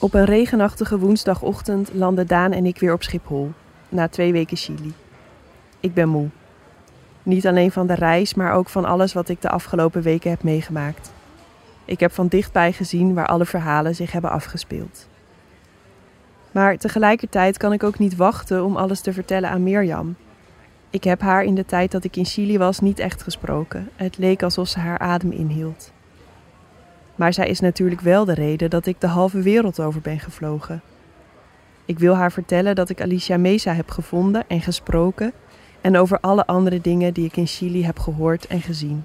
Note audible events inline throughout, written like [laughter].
Op een regenachtige woensdagochtend landen Daan en ik weer op Schiphol, na twee weken Chili. Ik ben moe. Niet alleen van de reis, maar ook van alles wat ik de afgelopen weken heb meegemaakt. Ik heb van dichtbij gezien waar alle verhalen zich hebben afgespeeld. Maar tegelijkertijd kan ik ook niet wachten om alles te vertellen aan Mirjam. Ik heb haar in de tijd dat ik in Chili was niet echt gesproken. Het leek alsof ze haar adem inhield. Maar zij is natuurlijk wel de reden dat ik de halve wereld over ben gevlogen. Ik wil haar vertellen dat ik Alicia Mesa heb gevonden en gesproken en over alle andere dingen die ik in Chili heb gehoord en gezien.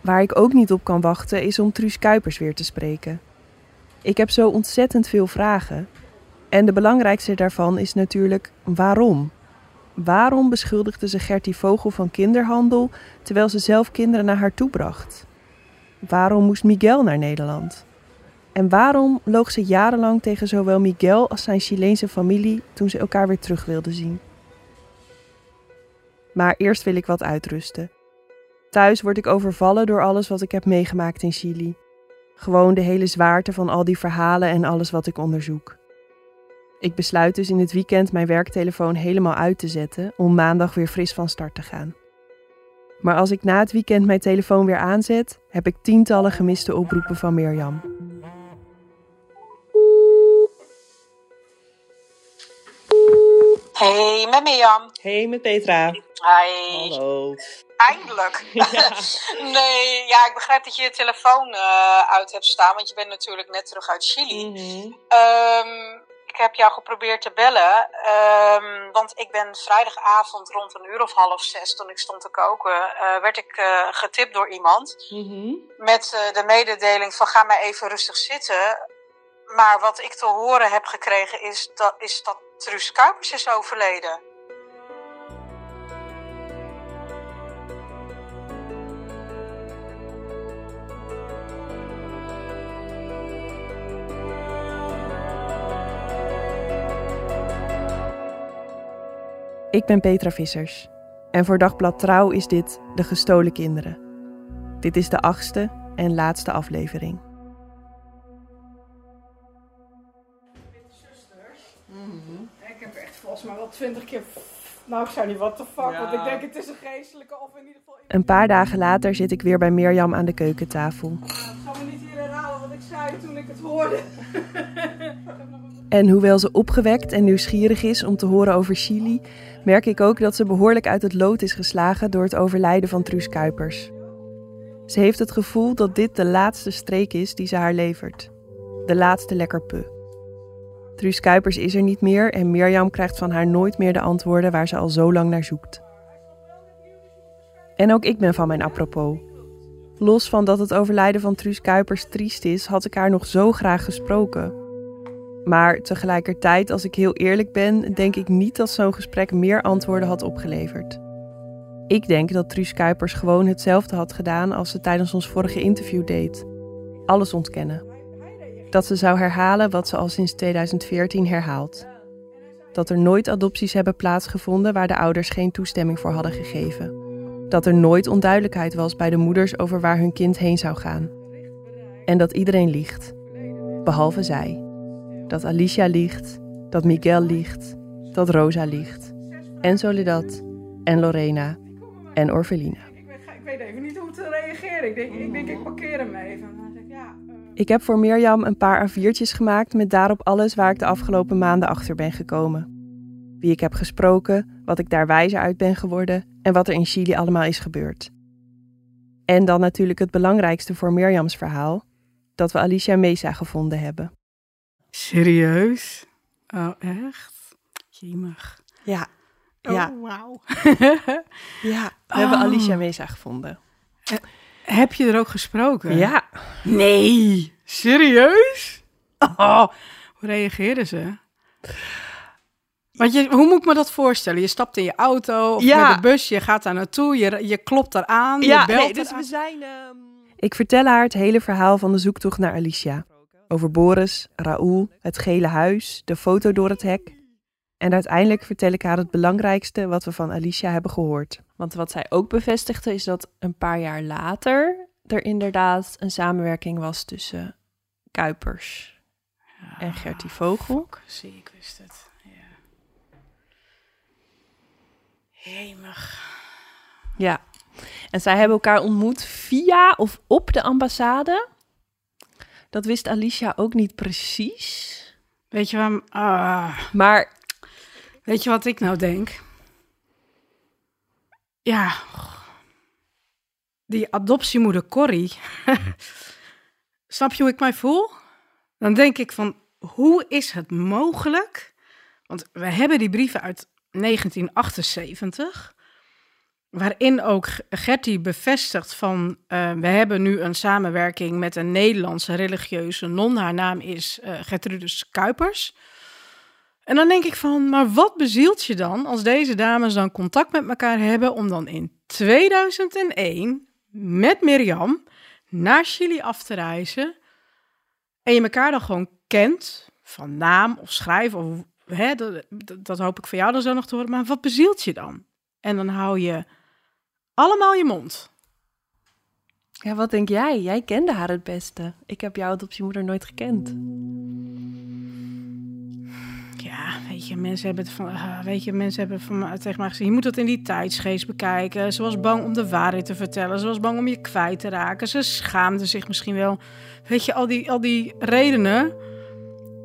Waar ik ook niet op kan wachten is om Truus Kuipers weer te spreken. Ik heb zo ontzettend veel vragen. En de belangrijkste daarvan is natuurlijk waarom? Waarom beschuldigde ze Gertie Vogel van kinderhandel terwijl ze zelf kinderen naar haar toe bracht? Waarom moest Miguel naar Nederland? En waarom loog ze jarenlang tegen zowel Miguel als zijn Chileense familie toen ze elkaar weer terug wilden zien? Maar eerst wil ik wat uitrusten. Thuis word ik overvallen door alles wat ik heb meegemaakt in Chili. Gewoon de hele zwaarte van al die verhalen en alles wat ik onderzoek. Ik besluit dus in het weekend mijn werktelefoon helemaal uit te zetten om maandag weer fris van start te gaan. Maar als ik na het weekend mijn telefoon weer aanzet, heb ik tientallen gemiste oproepen van Mirjam. Hey, met Mirjam. Hey, met Petra. Hi. Hallo. Eindelijk. [laughs] nee, ja, ik begrijp dat je je telefoon uh, uit hebt staan, want je bent natuurlijk net terug uit Chili. Mm -hmm. um, heb jou geprobeerd te bellen, um, want ik ben vrijdagavond rond een uur of half zes, toen ik stond te koken, uh, werd ik uh, getipt door iemand mm -hmm. met uh, de mededeling van ga maar even rustig zitten. Maar wat ik te horen heb gekregen is dat, is dat Truus Kuipers is overleden. Ik ben Petra Vissers en voor Dagblad Trouw is dit De Gestolen Kinderen. Dit is de achtste en laatste aflevering. Mm-hmm. Ik heb echt volgens mij wel twintig keer... Nou, ik zou niet what the fuck, ja. want ik denk het is een geestelijke of in ieder geval... Een paar dagen later zit ik weer bij Mirjam aan de keukentafel. Ja, ik zal me niet hier herhalen wat ik zei toen ik het hoorde. En hoewel ze opgewekt en nieuwsgierig is om te horen over Chili, merk ik ook dat ze behoorlijk uit het lood is geslagen door het overlijden van Truus Kuipers. Ze heeft het gevoel dat dit de laatste streek is die ze haar levert. De laatste lekker pu. Truus Kuipers is er niet meer en Mirjam krijgt van haar nooit meer de antwoorden waar ze al zo lang naar zoekt. En ook ik ben van mijn apropos. Los van dat het overlijden van Truus Kuipers triest is, had ik haar nog zo graag gesproken. Maar tegelijkertijd, als ik heel eerlijk ben, denk ik niet dat zo'n gesprek meer antwoorden had opgeleverd. Ik denk dat Truus Kuipers gewoon hetzelfde had gedaan als ze tijdens ons vorige interview deed: alles ontkennen. Dat ze zou herhalen wat ze al sinds 2014 herhaalt. Dat er nooit adopties hebben plaatsgevonden waar de ouders geen toestemming voor hadden gegeven. Dat er nooit onduidelijkheid was bij de moeders over waar hun kind heen zou gaan. En dat iedereen liegt, behalve zij dat Alicia liegt, dat Miguel liegt, dat Rosa liegt. En Soledad, en Lorena, en Orfelina. Ik weet, ik weet even niet hoe te reageren. Ik denk, ik, denk, ik parkeer hem even. Ja, uh... Ik heb voor Mirjam een paar A4'tjes gemaakt met daarop alles waar ik de afgelopen maanden achter ben gekomen. Wie ik heb gesproken, wat ik daar wijzer uit ben geworden en wat er in Chili allemaal is gebeurd. En dan natuurlijk het belangrijkste voor Mirjams verhaal, dat we Alicia Mesa gevonden hebben. Serieus? Oh, echt? Jemig. Ja. Oh, ja. wauw. [laughs] ja, we hebben Oh. Alicia Mesa gevonden. Heb je er ook gesproken? Ja. Nee, serieus? Oh, hoe reageerden ze? Want je, hoe moet ik me dat voorstellen? Je stapt in je auto of Ja. met de bus, je gaat daar naartoe, je, je klopt daar aan, Ja, je belt nee, dus eraan. we zijn... Ik vertel haar het hele verhaal van de zoektocht naar Alicia. Over Boris, Raoul, het gele huis, de foto door het hek. En uiteindelijk vertel ik haar het belangrijkste wat we van Alicia hebben gehoord. Want wat zij ook bevestigde is dat een paar jaar later er inderdaad een samenwerking was tussen Kuipers en Gertie Vogel. Fuck, zie, ik wist het. Ja. Hemig. Ja. En zij hebben elkaar ontmoet via of op de ambassade. Dat wist Alicia ook niet precies. Weet je, waarom, ah, Maar weet je wat ik nou denk? Ja, die adoptiemoeder Corrie. [laughs] Snap je hoe ik mij voel? Dan denk ik van, hoe is het mogelijk? Want we hebben die brieven uit 1978, waarin ook Gertie bevestigt van, eh, we hebben nu een samenwerking met een Nederlandse religieuze non. Haar naam is eh Gertrudis Kuipers. En dan denk ik van, maar wat bezielt je dan als deze dames dan contact met elkaar hebben om dan in 2001 met Mirjam naar Chili af te reizen en je elkaar dan gewoon kent van naam of schrijven of hè, dat, hoop ik voor jou dan zo nog te horen. Maar wat bezielt je dan? En dan hou je allemaal je mond. ja, wat denk jij? Jij kende haar het beste. Ik heb jouw adoptiemoeder nooit gekend. Ja, weet je, mensen hebben het van, ah, weet je, mensen hebben van tegen mij gezegd, je moet het in die tijdsgeest bekijken. Ze was bang om de waarheid te vertellen. Ze was bang om je kwijt te raken. Ze schaamde zich misschien wel. Weet je, al die, al die redenen.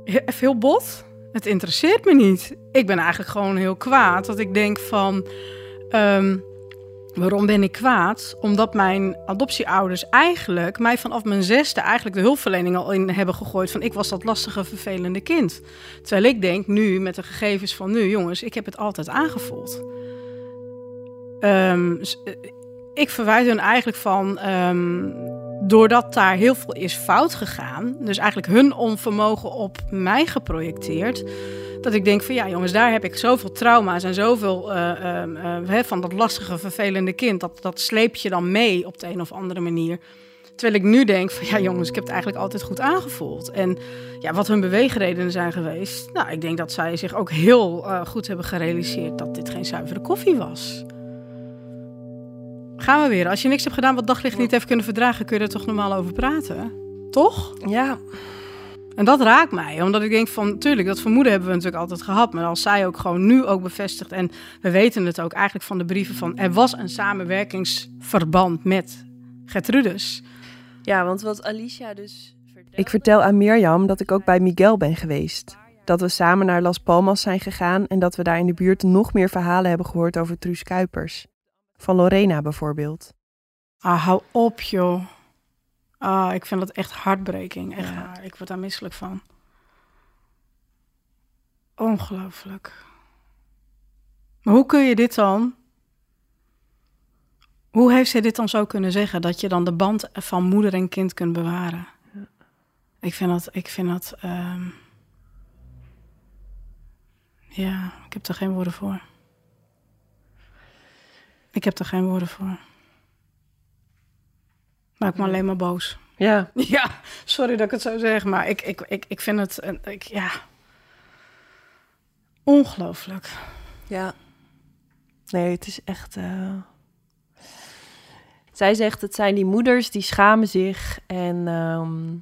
Even heel bot. Het interesseert me niet. Ik ben eigenlijk gewoon heel kwaad. Dat ik denk van, ehm, waarom ben ik kwaad? Omdat mijn adoptieouders eigenlijk mij vanaf mijn zesde eigenlijk de hulpverlening al in hebben gegooid. Van ik was dat lastige, vervelende kind. Terwijl ik denk nu, met de gegevens van nu, jongens, ik heb het altijd aangevoeld. Ehm, eh, ik verwijt hun eigenlijk van, ehm, doordat daar heel veel is fout gegaan, dus eigenlijk hun onvermogen op mij geprojecteerd, dat ik denk van ja jongens, daar heb ik zoveel trauma's en zoveel eh, eh, hè, van dat lastige, vervelende kind, dat, dat sleep je dan mee op de een of andere manier. Terwijl ik nu denk van ja jongens, ik heb het eigenlijk altijd goed aangevoeld. En ja, wat hun beweegredenen zijn geweest. Nou, ik denk dat zij zich ook heel eh, goed hebben gerealiseerd dat dit geen zuivere koffie was. Gaan we weer. Als je niks hebt gedaan wat daglicht niet heeft kunnen verdragen, kun je er toch normaal over praten? Toch? Ja, En dat raakt mij, omdat ik denk van, tuurlijk, dat vermoeden hebben we natuurlijk altijd gehad. Maar als zij ook gewoon nu ook bevestigt, en we weten het ook eigenlijk van de brieven van, er was een samenwerkingsverband met Gertrudis. ja want wat Alicia dus... Ik vertel aan Mirjam dat ik ook bij Miguel ben geweest. Dat we samen naar Las Palmas zijn gegaan en dat we daar in de buurt nog meer verhalen hebben gehoord over Truus Kuipers. Van Lorena bijvoorbeeld. Ah, hou op, joh. Ah, ik vind dat echt heartbreaking. Echt Ja. Ik word daar misselijk van. Ongelooflijk. Maar hoe kun je dit dan... Hoe heeft zij dit dan zo kunnen zeggen? Dat je dan de band van moeder en kind kunt bewaren? Ik vind dat... Ik vind dat ehm, Ja, ik heb er geen woorden voor. Ik heb er geen woorden voor. Maak me alleen maar boos. Ja, [laughs] Ja, sorry dat ik het zo zeg, maar ik, ik, ik, ik vind het, een- ik, ja, ongelooflijk. ja. Nee, het is echt... eh, Zij zegt, het zijn die moeders die schamen zich en ehm,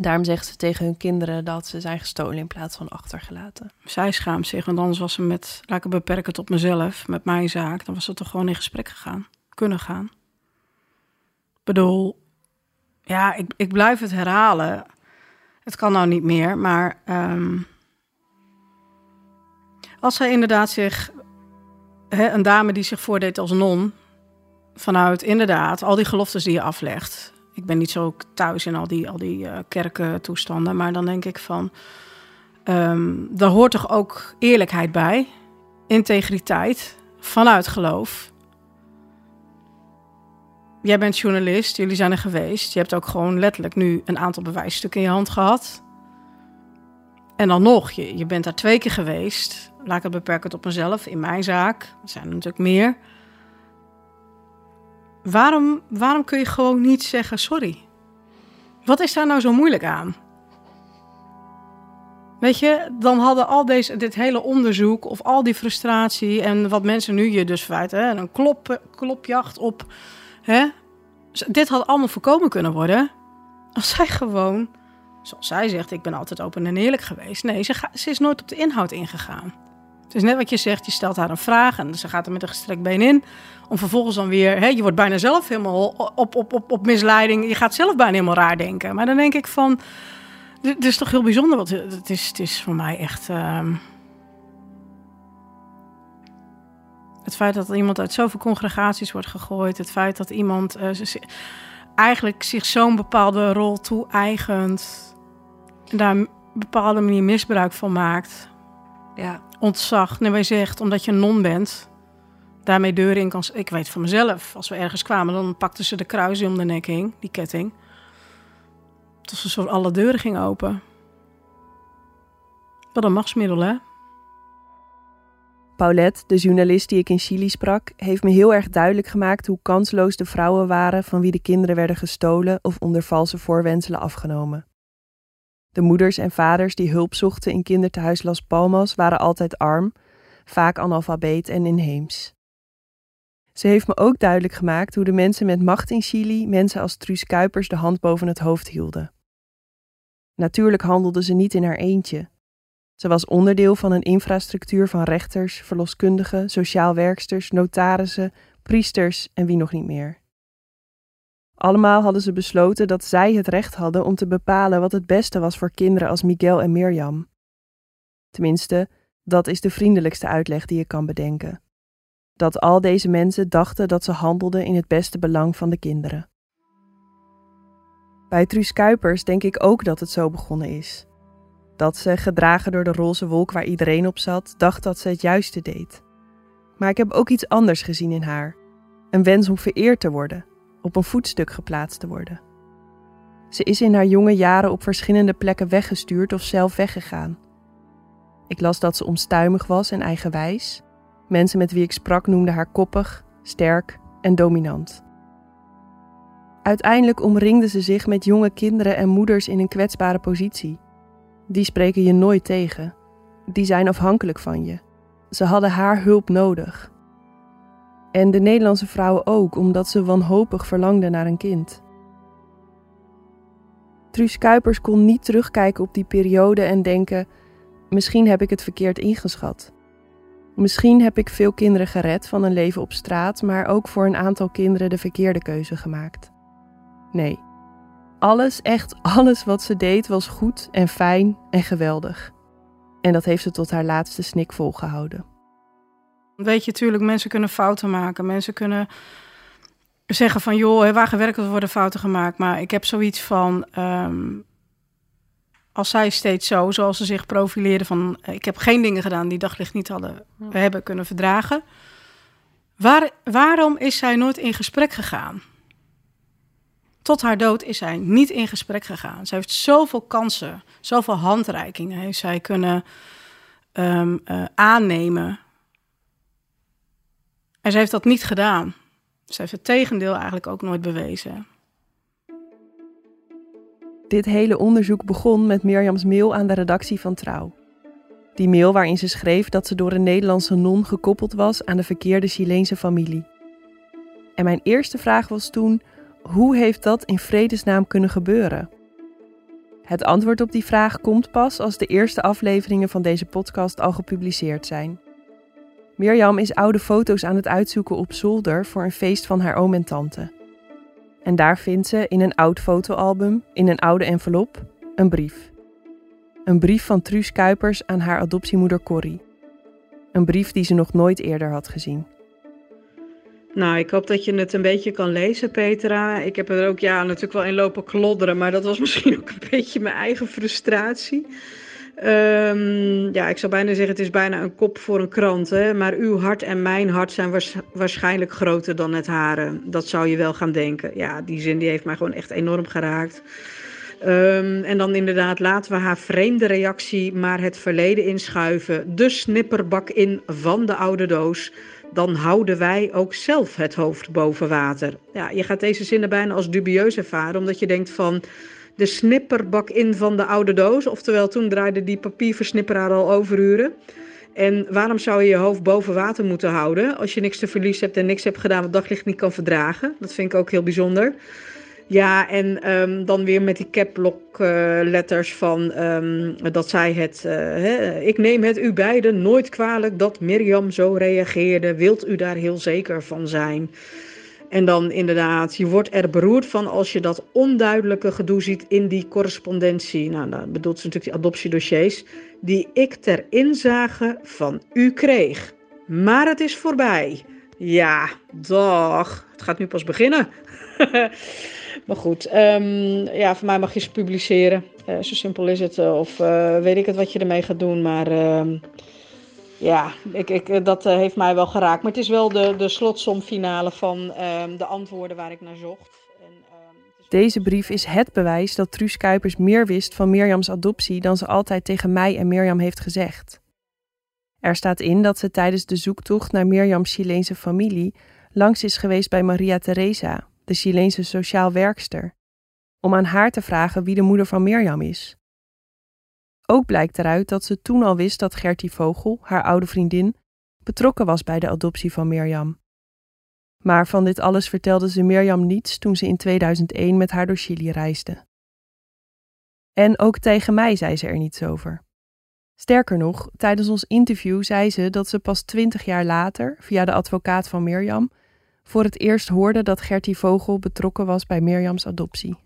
daarom zegt ze tegen hun kinderen dat ze zijn gestolen in plaats van achtergelaten. Zij schaamt zich, want anders was ze met, laat ik het beperken tot mezelf, met mijn zaak, dan was ze toch gewoon in gesprek gegaan, kunnen gaan. Ik bedoel, ja, ik, ik blijf het herhalen. Het kan nou niet meer, maar ehm, als zij inderdaad zich, hè, een dame die zich voordeed als non, vanuit inderdaad al die geloftes die je aflegt. Ik ben niet zo thuis in al die, al die eh, kerkentoestanden, maar dan denk ik van, ehm daar hoort toch ook eerlijkheid bij, integriteit, vanuit geloof. jij bent journalist, jullie zijn er geweest. Je hebt ook gewoon letterlijk nu een aantal bewijsstukken in je hand gehad. En dan nog, je, je bent daar twee keer geweest. Laat ik het beperken tot mezelf, in mijn zaak. Er zijn er natuurlijk meer. Waarom, waarom kun je gewoon niet zeggen sorry? Wat is daar nou zo moeilijk aan? Weet je, dan hadden al deze, dit hele onderzoek of al die frustratie en wat mensen nu je dus verwijten, een klop, klopjacht op, hè, dit had allemaal voorkomen kunnen worden als zij gewoon, zoals zij zegt, ik ben altijd open en eerlijk geweest. Nee, ze, ze is nooit op de inhoud ingegaan. Het is net wat je zegt, je stelt haar een vraag en ze gaat er met een gestrekt been in. Om vervolgens dan weer, hè, je wordt bijna zelf helemaal op, op, op, op misleiding. Je gaat zelf bijna helemaal raar denken. Maar dan denk ik van, dit is toch heel bijzonder. Want het is, het is voor mij echt... Uh... Het feit dat iemand uit zoveel congregaties wordt gegooid. Het feit dat iemand uh, eigenlijk zich zo'n bepaalde rol toe-eigent. En daar een bepaalde manier misbruik van maakt. Ja. Ontzag. Nee, wij zegt, omdat je non bent, daarmee deuren in kan... Ik weet van mezelf, als we ergens kwamen, dan pakten ze de kruis om de nek hing, die ketting. Tot ze alle deuren ging open. Wat een machtsmiddel, hè? Paulette, de journalist die ik in Chili sprak, heeft me heel erg duidelijk gemaakt hoe kansloos de vrouwen waren van wie de kinderen werden gestolen of onder valse voorwendselen afgenomen. De moeders en vaders die hulp zochten in kinderthuis Las Palmas waren altijd arm, vaak analfabeet en inheems. Ze heeft me ook duidelijk gemaakt hoe de mensen met macht in Chili mensen als Truus Kuipers de hand boven het hoofd hielden. Natuurlijk handelde ze niet in haar eentje. Ze was onderdeel van een infrastructuur van rechters, verloskundigen, sociaal werksters, notarissen, priesters en wie nog niet meer. Allemaal hadden ze besloten dat zij het recht hadden om te bepalen wat het beste was voor kinderen als Miguel en Mirjam. Tenminste, dat is de vriendelijkste uitleg die je kan bedenken. Dat al deze mensen dachten dat ze handelden in het beste belang van de kinderen. Bij Truus Kuipers denk ik ook dat het zo begonnen is. Dat ze, gedragen door de roze wolk waar iedereen op zat, dacht dat ze het juiste deed. Maar ik heb ook iets anders gezien in haar: een wens om vereerd te worden, op een voetstuk geplaatst te worden. Ze is in haar jonge jaren op verschillende plekken weggestuurd of zelf weggegaan. Ik las dat ze omstuimig was en eigenwijs. Mensen met wie ik sprak noemden haar koppig, sterk en dominant. Uiteindelijk omringde ze zich met jonge kinderen en moeders in een kwetsbare positie. Die spreken je nooit tegen. Die zijn afhankelijk van je. Ze hadden haar hulp nodig. En de Nederlandse vrouwen ook, omdat ze wanhopig verlangden naar een kind. Truus Kuipers kon niet terugkijken op die periode en denken: misschien heb ik het verkeerd ingeschat. Misschien heb ik veel kinderen gered van een leven op straat, maar ook voor een aantal kinderen de verkeerde keuze gemaakt. Nee. Alles, echt alles wat ze deed was goed en fijn en geweldig. En dat heeft ze tot haar laatste snik volgehouden. Weet je, natuurlijk, mensen kunnen fouten maken. Mensen kunnen zeggen van, joh, waar gewerkt wordt, worden fouten gemaakt. Maar ik heb zoiets van, ehm, als zij steeds zo, zoals ze zich profileerden van, ik heb geen dingen gedaan die daglicht niet hadden hebben kunnen verdragen. Waar, waarom is zij nooit in gesprek gegaan? Tot haar dood is zij niet in gesprek gegaan. Ze heeft zoveel kansen, zoveel handreikingen heeft zij kunnen um, uh, aannemen. En ze heeft dat niet gedaan. Ze heeft het tegendeel eigenlijk ook nooit bewezen. Dit hele onderzoek begon met Mirjams mail aan de redactie van Trouw. Die mail waarin ze schreef dat ze door een Nederlandse non gekoppeld was aan de verkeerde Chileense familie. En mijn eerste vraag was toen hoe heeft dat in vredesnaam kunnen gebeuren? Het antwoord op die vraag komt pas als de eerste afleveringen van deze podcast al gepubliceerd zijn. Mirjam is oude foto's aan het uitzoeken op zolder voor een feest van haar oom en tante. En daar vindt ze in een oud fotoalbum, in een oude envelop, een brief. Een brief van Truus Kuipers aan haar adoptiemoeder Corrie. Een brief die ze nog nooit eerder had gezien. Nou, ik hoop dat je het een beetje kan lezen, Petra. Ik heb er ook ja, natuurlijk wel in lopen klodderen, maar dat was [laughs] misschien ook een beetje mijn eigen frustratie. Ehm, ja, ik zou bijna zeggen, het is bijna een kop voor een krant. Hè? Maar uw hart en mijn hart zijn waarschijnlijk groter dan het hare. Dat zou je wel gaan denken. Ja, die zin die heeft mij gewoon echt enorm geraakt. Um, en dan inderdaad, laten we haar vreemde reactie maar het verleden inschuiven. De snipperbak in van de oude doos. Dan houden wij ook zelf het hoofd boven water. Ja, je gaat deze zinnen bijna als dubieus ervaren, omdat je denkt van de snipperbak in van de oude doos. Oftewel, toen draaide die papierversnipperaar al overuren. En waarom zou je je hoofd boven water moeten houden als je niks te verliezen hebt en niks hebt gedaan wat daglicht niet kan verdragen? Dat vind ik ook heel bijzonder. Ja, en um, dan weer met die caplock uh, letters van um, dat zij het. Hè, ik neem het u beiden nooit kwalijk dat Mirjam zo reageerde. Wilt u daar heel zeker van zijn? En dan inderdaad, je wordt er beroerd van als je dat onduidelijke gedoe ziet in die correspondentie. Nou, dat bedoelt ze natuurlijk die adoptiedossiers. Die ik ter inzage van u kreeg. Maar het is voorbij. Ja, dag. Het gaat nu pas beginnen. [laughs] maar goed, um, ja, voor mij mag je ze publiceren. Uh, zo simpel is het. Of uh, weet ik het wat je ermee gaat doen. Maar um, ja, ik, ik, eh, dat uh, heeft mij wel geraakt. Maar het is wel de, de slotsomfinale van uh, de antwoorden waar ik naar zocht. En, is... Deze brief is het bewijs dat Truus Kuipers meer wist van Mirjams adoptie dan ze altijd tegen mij en Mirjam heeft gezegd. Er staat in dat ze tijdens de zoektocht naar Mirjams Chileense familie langs is geweest bij Maria Teresa, de Chileense sociaal werkster, om aan haar te vragen wie de moeder van Mirjam is. Ook blijkt eruit dat ze toen al wist dat Gertie Vogel, haar oude vriendin, betrokken was bij de adoptie van Mirjam. Maar van dit alles vertelde ze Mirjam niets toen ze in 2001 met haar door Chili reisde. En ook tegen mij zei ze er niets over. Sterker nog, tijdens ons interview zei ze dat ze pas twintig jaar later, via de advocaat van Mirjam, voor het eerst hoorde dat Gertie Vogel betrokken was bij Mirjams adoptie.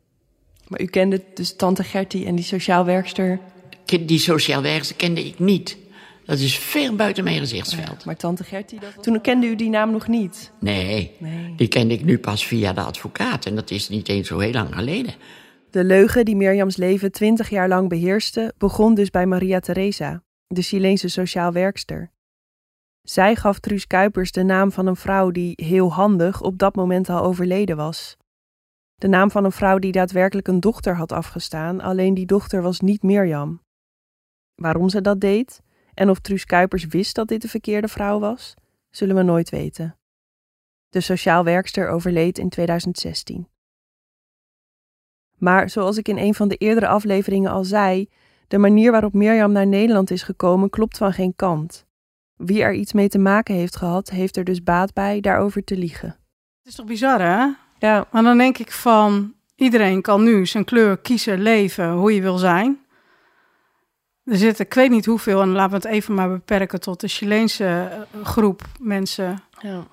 Maar u kende dus tante Gertie en die sociaal werkster die sociaal werkster kende ik niet. Dat is ver buiten mijn gezichtsveld. maar tante Gertie, dat toen kende u die naam nog niet? Nee, nee, die kende ik nu pas via de advocaat. En dat is niet eens zo heel lang geleden. De leugen die Mirjams leven twintig jaar lang beheerste, begon dus bij Maria Teresa, de Chileense sociaal werkster. Zij gaf Truus Kuipers de naam van een vrouw die heel handig op dat moment al overleden was. De naam van een vrouw die daadwerkelijk een dochter had afgestaan, alleen die dochter was niet Mirjam. Waarom ze dat deed en of Truus Kuipers wist dat dit de verkeerde vrouw was, zullen we nooit weten. De sociaal werkster overleed in 2016. Maar zoals ik in een van de eerdere afleveringen al zei, de manier waarop Mirjam naar Nederland is gekomen klopt van geen kant. Wie er iets mee te maken heeft gehad, heeft er dus baat bij daarover te liegen. Het is toch bizar, hè? Ja. Maar dan denk ik van, iedereen kan nu zijn kleur kiezen, leven, hoe je wil zijn. Er zitten, ik weet niet hoeveel, en laten we het even maar beperken tot de Chileense eh, groep mensen. Ja.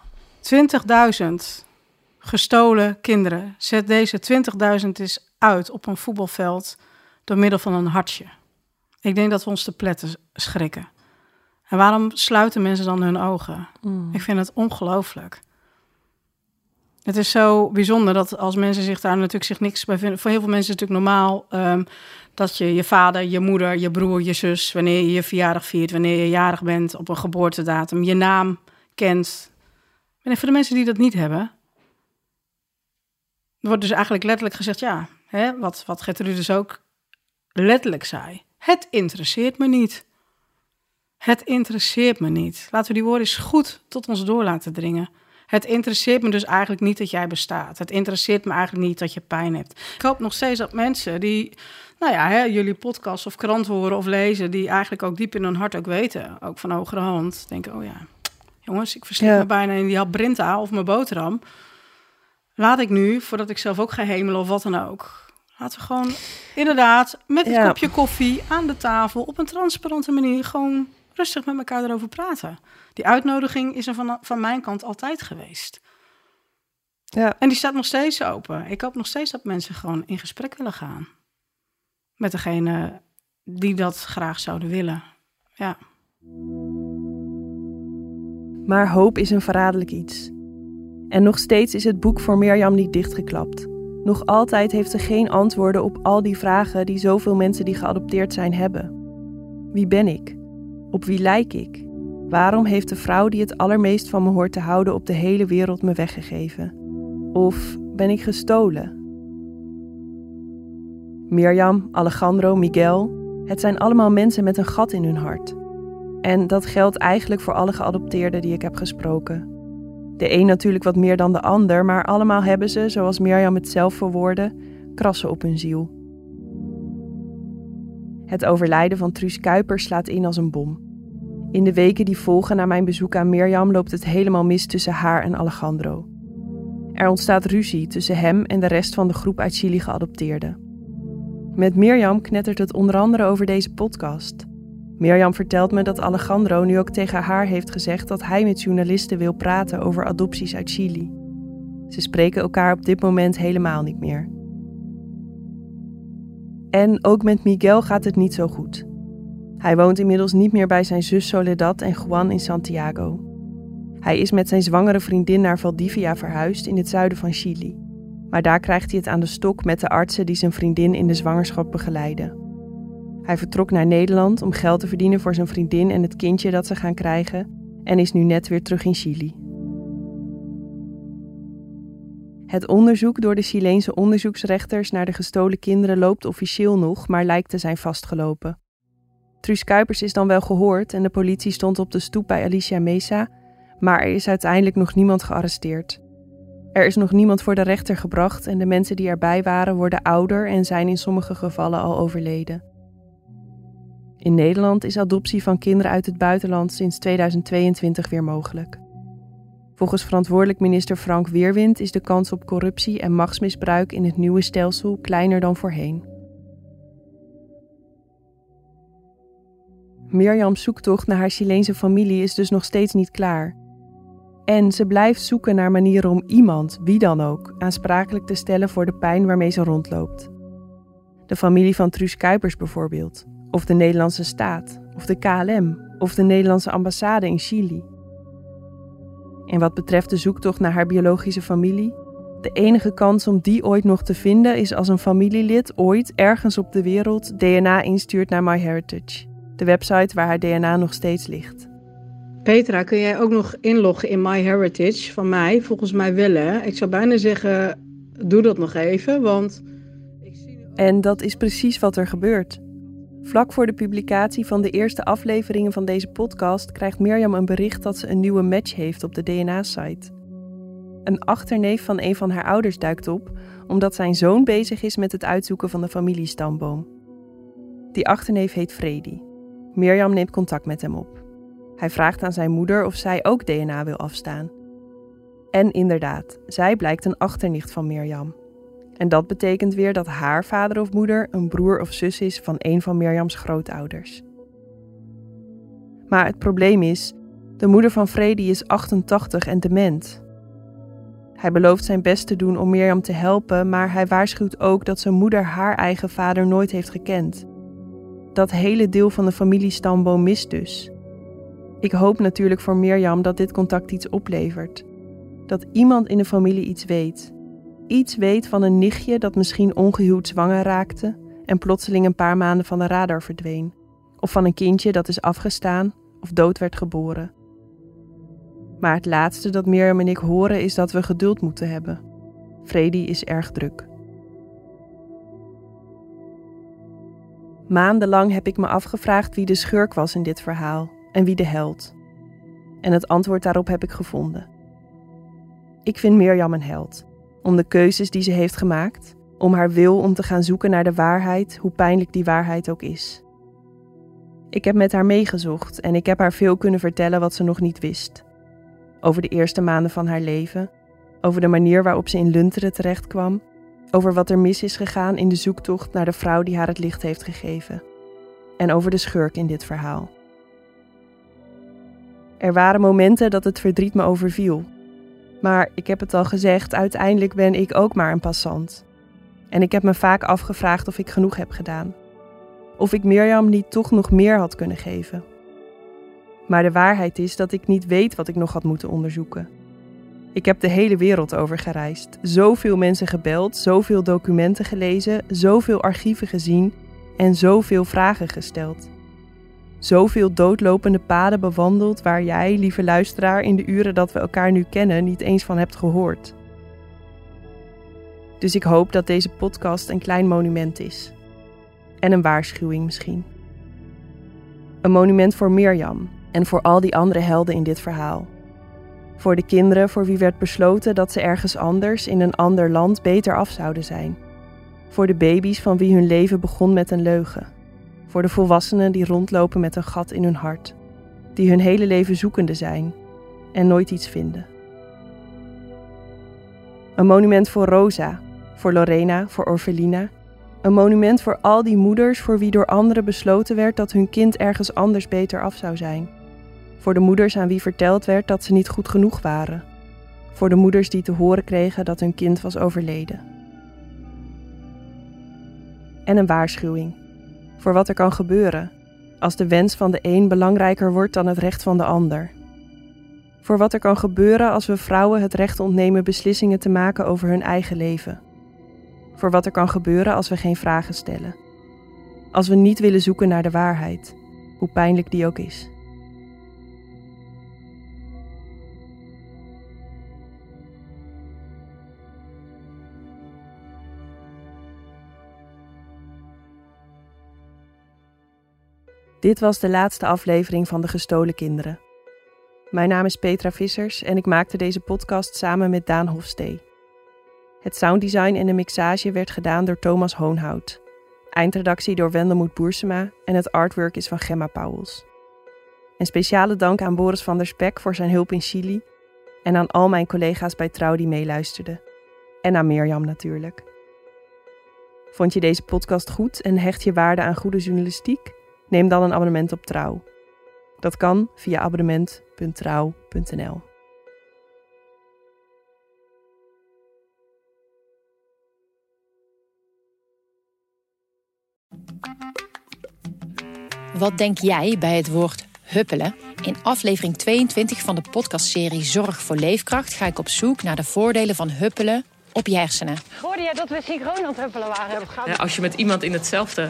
20.000 gestolen kinderen. Zet deze 20.000 eens uit op een voetbalveld door middel van een hartje. Ik denk dat we ons te pletten schrikken. En waarom sluiten mensen dan hun ogen? Mm. Ik vind het ongelooflijk. Het is zo bijzonder dat als mensen zich daar natuurlijk zich niks bij vinden. Voor heel veel mensen is het natuurlijk normaal ehm, dat je je vader, je moeder, je broer, je zus, wanneer je je verjaardag viert, wanneer je jarig bent op een geboortedatum, je naam kent. En voor de mensen die dat niet hebben, wordt dus eigenlijk letterlijk gezegd, ja, hè, wat, wat Gertrude dus ook letterlijk zei. Het interesseert me niet. Het interesseert me niet. Laten we die woorden eens goed tot ons door laten dringen. Het interesseert me dus eigenlijk niet dat jij bestaat. Het interesseert me eigenlijk niet dat je pijn hebt. Ik hoop nog steeds dat mensen die, nou ja, hè, jullie podcast of krant horen of lezen, die eigenlijk ook diep in hun hart ook weten, ook van hogere hand, denken: oh ja, jongens, ik verslik me bijna in die hap Brinta of mijn boterham. Laat ik nu, voordat ik zelf ook ga hemelen of wat dan ook, Laten we gewoon inderdaad met een kopje koffie aan de tafel op een transparante manier gewoon rustig met elkaar erover praten. Die uitnodiging is er van, van mijn kant altijd geweest. Ja. En die staat nog steeds open. Ik hoop nog steeds dat mensen gewoon in gesprek willen gaan. Met degene die dat graag zouden willen. Ja. Maar hoop is een verraderlijk iets. En nog steeds is het boek voor Mirjam niet dichtgeklapt. Nog altijd heeft ze geen antwoorden op al die vragen die zoveel mensen die geadopteerd zijn hebben. Wie ben ik? Op wie lijk ik? Waarom heeft de vrouw die het allermeest van me hoort te houden op de hele wereld me weggegeven? Of ben ik gestolen? Mirjam, Alejandro, Miguel, het zijn allemaal mensen met een gat in hun hart. En dat geldt eigenlijk voor alle geadopteerden die ik heb gesproken. De een natuurlijk wat meer dan de ander, maar allemaal hebben ze, zoals Mirjam het zelf verwoordde, krassen op hun ziel. Het overlijden van Truus Kuiper slaat in als een bom. In de weken die volgen na mijn bezoek aan Mirjam loopt het helemaal mis tussen haar en Alejandro. Er ontstaat ruzie tussen hem en de rest van de groep uit Chili geadopteerden. Met Mirjam knettert het onder andere over deze podcast. Mirjam vertelt me dat Alejandro nu ook tegen haar heeft gezegd dat hij met journalisten wil praten over adopties uit Chili. Ze spreken elkaar op dit moment helemaal niet meer. En ook met Miguel gaat het niet zo goed. Hij woont inmiddels niet meer bij zijn zus Soledad en Juan in Santiago. Hij is met zijn zwangere vriendin naar Valdivia verhuisd in het zuiden van Chili. Maar daar krijgt hij het aan de stok met de artsen die zijn vriendin in de zwangerschap begeleiden. Hij vertrok naar Nederland om geld te verdienen voor zijn vriendin en het kindje dat ze gaan krijgen en is nu net weer terug in Chili. Het onderzoek door de Chileense onderzoeksrechters naar de gestolen kinderen loopt officieel nog, maar lijkt te zijn vastgelopen. Truus Kuipers is dan wel gehoord en de politie stond op de stoep bij Alicia Mesa, maar er is uiteindelijk nog niemand gearresteerd. Er is nog niemand voor de rechter gebracht en de mensen die erbij waren worden ouder en zijn in sommige gevallen al overleden. In Nederland is adoptie van kinderen uit het buitenland sinds 2022 weer mogelijk. Volgens verantwoordelijk minister Frank Weerwind is de kans op corruptie en machtsmisbruik in het nieuwe stelsel kleiner dan voorheen. Mirjams zoektocht naar haar Chileense familie is dus nog steeds niet klaar. En ze blijft zoeken naar manieren om iemand, wie dan ook, aansprakelijk te stellen voor de pijn waarmee ze rondloopt. De familie van Truus Kuipers bijvoorbeeld, of de Nederlandse staat, of de KLM, of de Nederlandse ambassade in Chili. En wat betreft de zoektocht naar haar biologische familie, de enige kans om die ooit nog te vinden is als een familielid ooit ergens op de wereld DNA instuurt naar MyHeritage, de website waar haar DNA nog steeds ligt. Petra, kun jij ook nog inloggen in MyHeritage van mij? Volgens mij hè. Ik zou bijna zeggen, doe dat nog even, want... En dat is precies wat er gebeurt. Vlak voor de publicatie van de eerste afleveringen van deze podcast krijgt Mirjam een bericht dat ze een nieuwe match heeft op de DNA-site. Een achterneef van een van haar ouders duikt op omdat zijn zoon bezig is met het uitzoeken van de familiestamboom. Die achterneef heet Freddy. Mirjam neemt contact met hem op. Hij vraagt aan zijn moeder of zij ook DNA wil afstaan. En inderdaad, zij blijkt een achternicht van Mirjam. En dat betekent weer dat haar vader of moeder een broer of zus is van een van Mirjams grootouders. Maar het probleem is, de moeder van Freddy is 88 en dement. Hij belooft zijn best te doen om Mirjam te helpen, maar hij waarschuwt ook dat zijn moeder haar eigen vader nooit heeft gekend. Dat hele deel van de familiestamboom mist dus. Ik hoop natuurlijk voor Mirjam dat dit contact iets oplevert. Dat iemand in de familie iets weet. Iets weet van een nichtje dat misschien ongehuwd zwanger raakte en plotseling een paar maanden van de radar verdween. Of van een kindje dat is afgestaan of dood werd geboren. Maar het laatste dat Mirjam en ik horen is dat we geduld moeten hebben. Freddy is erg druk. Maandenlang heb ik me afgevraagd wie de schurk was in dit verhaal en wie de held. En het antwoord daarop heb ik gevonden. Ik vind Mirjam een held, om de keuzes die ze heeft gemaakt, om haar wil om te gaan zoeken naar de waarheid, hoe pijnlijk die waarheid ook is. Ik heb met haar meegezocht en ik heb haar veel kunnen vertellen wat ze nog niet wist. Over de eerste maanden van haar leven, over de manier waarop ze in Lunteren terechtkwam, over wat er mis is gegaan in de zoektocht naar de vrouw die haar het licht heeft gegeven, en over de schurk in dit verhaal. Er waren momenten dat het verdriet me overviel. Maar ik heb het al gezegd, uiteindelijk ben ik ook maar een passant. En ik heb me vaak afgevraagd of ik genoeg heb gedaan. Of ik Mirjam niet toch nog meer had kunnen geven. Maar de waarheid is dat ik niet weet wat ik nog had moeten onderzoeken. Ik heb de hele wereld over gereisd, zoveel mensen gebeld, zoveel documenten gelezen, zoveel archieven gezien en zoveel vragen gesteld. zoveel doodlopende paden bewandeld waar jij, lieve luisteraar, in de uren dat we elkaar nu kennen niet eens van hebt gehoord. Dus ik hoop dat deze podcast een klein monument is. En een waarschuwing misschien. Een monument voor Mirjam en voor al die andere helden in dit verhaal. Voor de kinderen voor wie werd besloten dat ze ergens anders in een ander land beter af zouden zijn. Voor de baby's van wie hun leven begon met een leugen. Voor de volwassenen die rondlopen met een gat in hun hart. Die hun hele leven zoekende zijn en nooit iets vinden. Een monument voor Rosa, voor Lorena, voor Orfelina. Een monument voor al die moeders voor wie door anderen besloten werd dat hun kind ergens anders beter af zou zijn. Voor de moeders aan wie verteld werd dat ze niet goed genoeg waren. Voor de moeders die te horen kregen dat hun kind was overleden. En een waarschuwing voor wat er kan gebeuren als de wens van de een belangrijker wordt dan het recht van de ander. Voor wat er kan gebeuren als we vrouwen het recht ontnemen beslissingen te maken over hun eigen leven. Voor wat er kan gebeuren als we geen vragen stellen. Als we niet willen zoeken naar de waarheid, hoe pijnlijk die ook is. Dit was de laatste aflevering van De Gestolen Kinderen. Mijn naam is Petra Vissers en ik maakte deze podcast samen met Daan Hofstee. Het sounddesign en de mixage werd gedaan door Thomas Hoonhout. Eindredactie door Wendelmoed Boersema en het artwork is van Gemma Pauwels. Een speciale dank aan Boris van der Spek voor zijn hulp in Chili en aan al mijn collega's bij Trouw die meeluisterden. En aan Mirjam natuurlijk. Vond je deze podcast goed en hecht je waarde aan goede journalistiek? Neem dan een abonnement op Trouw. Dat kan via abonnement.trouw.nl. Wat denk jij bij het woord huppelen? In aflevering 22 van de podcastserie Zorg voor Leefkracht ga ik op zoek naar de voordelen van huppelen op je hersenen. Hoorde jij dat we synchroon aan het huppelen waren? Ja, als je met iemand in hetzelfde